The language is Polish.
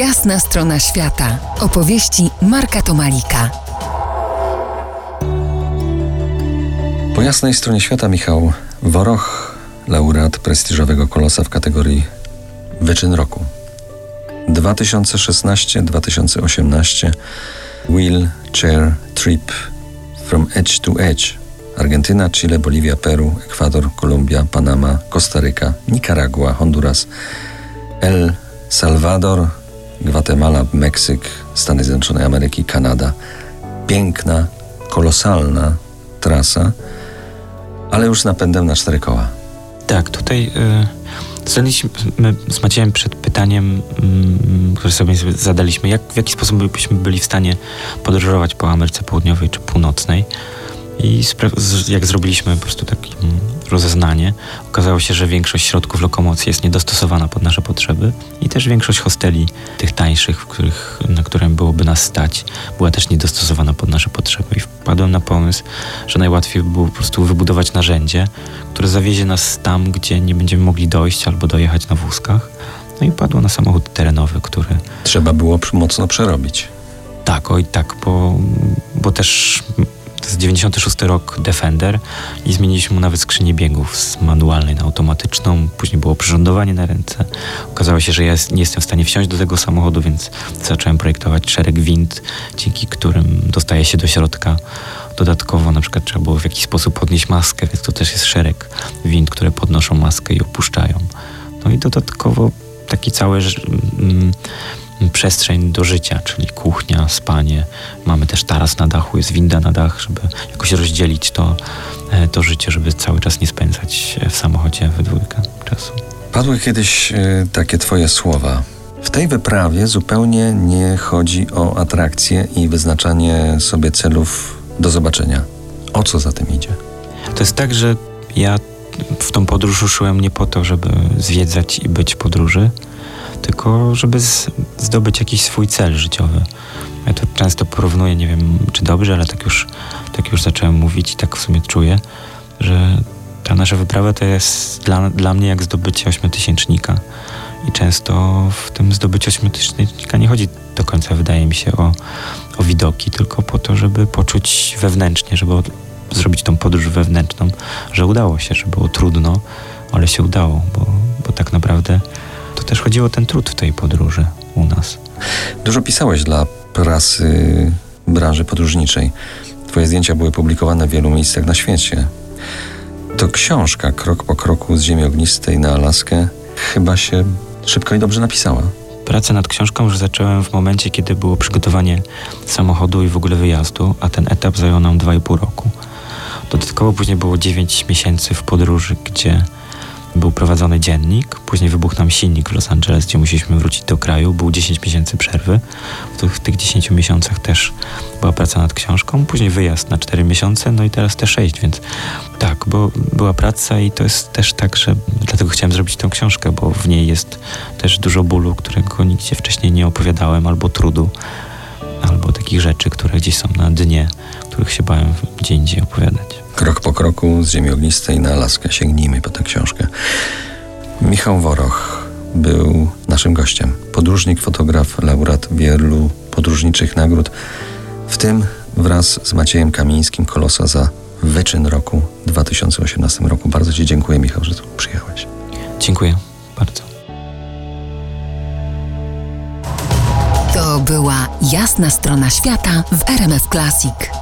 Jasna strona świata. Opowieści Marka Tomalika. Po jasnej stronie świata Michał Woroch, laureat prestiżowego kolosa w kategorii Wyczyn roku. 2016-2018 Wheelchair Trip from Edge to Edge Argentyna, Chile, Boliwia, Peru, Ekwador, Kolumbia, Panama, Kostaryka, Nikaragua, Honduras, El Salvador, Gwatemala, Meksyk, Stany Zjednoczone Ameryki, Kanada. Piękna, kolosalna trasa, ale już z napędem na cztery koła. Tak, tutaj y, zadaliśmy z Maciejem przed pytaniem, y, które sobie zadaliśmy, jak, w jaki sposób byśmy byli w stanie podróżować po Ameryce Południowej czy Północnej. I jak zrobiliśmy po prostu takie rozeznanie, okazało się, że większość środków lokomocji jest niedostosowana pod nasze potrzeby i też większość hosteli, tych tańszych, których, na które byłoby nas stać, była też niedostosowana pod nasze potrzeby. I wpadłem na pomysł, że najłatwiej by było po prostu wybudować narzędzie, które zawiezie nas tam, gdzie nie będziemy mogli dojść albo dojechać na wózkach. No i padło na samochód terenowy, który... Trzeba było mocno przerobić. Tak, oj tak, bo, bo też to jest 96 rok Defender i zmieniliśmy mu nawet skrzynię biegów z manualnej na automatyczną. Później było przyrządowanie na ręce. Okazało się, że ja nie jestem w stanie wsiąść do tego samochodu, więc zacząłem projektować szereg wind, dzięki którym dostaje się do środka. Dodatkowo na przykład trzeba było w jakiś sposób podnieść maskę, więc to też jest szereg wind, które podnoszą maskę i opuszczają. No i dodatkowo taki cały mm, przestrzeń do życia, czyli kuchnia, spanie. Mamy też taras na dachu, jest winda na dach, żeby jakoś rozdzielić to, e, to życie, żeby cały czas nie spędzać w samochodzie we dwójkę czasu. Padły kiedyś e, takie twoje słowa. W tej wyprawie zupełnie nie chodzi o atrakcje i wyznaczanie sobie celów do zobaczenia. O co za tym idzie? To jest tak, że ja w tą podróż ruszyłem nie po to, żeby zwiedzać i być w podróży, tylko żeby zdobyć jakiś swój cel życiowy. Ja to często porównuję, nie wiem czy dobrze, ale tak już, tak już zacząłem mówić i tak w sumie czuję, że ta nasza wyprawa to jest dla, dla mnie jak zdobycie ośmiotysięcznika. I często w tym zdobyciu ośmiotysięcznika nie chodzi do końca, wydaje mi się, o, o widoki, tylko po to, żeby poczuć wewnętrznie, żeby zrobić tą podróż wewnętrzną, że udało się, że było trudno, ale się udało, bo, bo tak naprawdę też chodziło o ten trud w tej podróży u nas. Dużo pisałeś dla prasy branży podróżniczej. Twoje zdjęcia były publikowane w wielu miejscach na świecie. To książka Krok po kroku z ziemi ognistej na Alaskę chyba się szybko i dobrze napisała. Pracę nad książką już zacząłem w momencie, kiedy było przygotowanie samochodu i w ogóle wyjazdu, a ten etap zajął nam 2,5 roku. Dodatkowo później było 9 miesięcy w podróży, gdzie był prowadzony dziennik, później wybuchł nam silnik w Los Angeles, gdzie musieliśmy wrócić do kraju. Był 10 miesięcy przerwy. W tych, w tych 10 miesiącach też była praca nad książką, później wyjazd na 4 miesiące, no i teraz te 6, więc tak, bo była praca i to jest też tak, że dlatego chciałem zrobić tę książkę, bo w niej jest też dużo bólu, którego nigdzie wcześniej nie opowiadałem, albo trudu, albo takich rzeczy, które gdzieś są na dnie, których się bałem gdzie indziej opowiadać. Krok po kroku z ziemi ognistej na Alaskę. Sięgnijmy po tę książkę. Michał Woroch był naszym gościem. Podróżnik, fotograf, laureat wielu podróżniczych nagród, w tym wraz z Maciejem Kamińskim Kolosa za wyczyn roku 2018 roku. Bardzo Ci dziękuję, Michał, że tu przyjechałeś. Dziękuję bardzo. To była jasna strona świata w RMF Classic.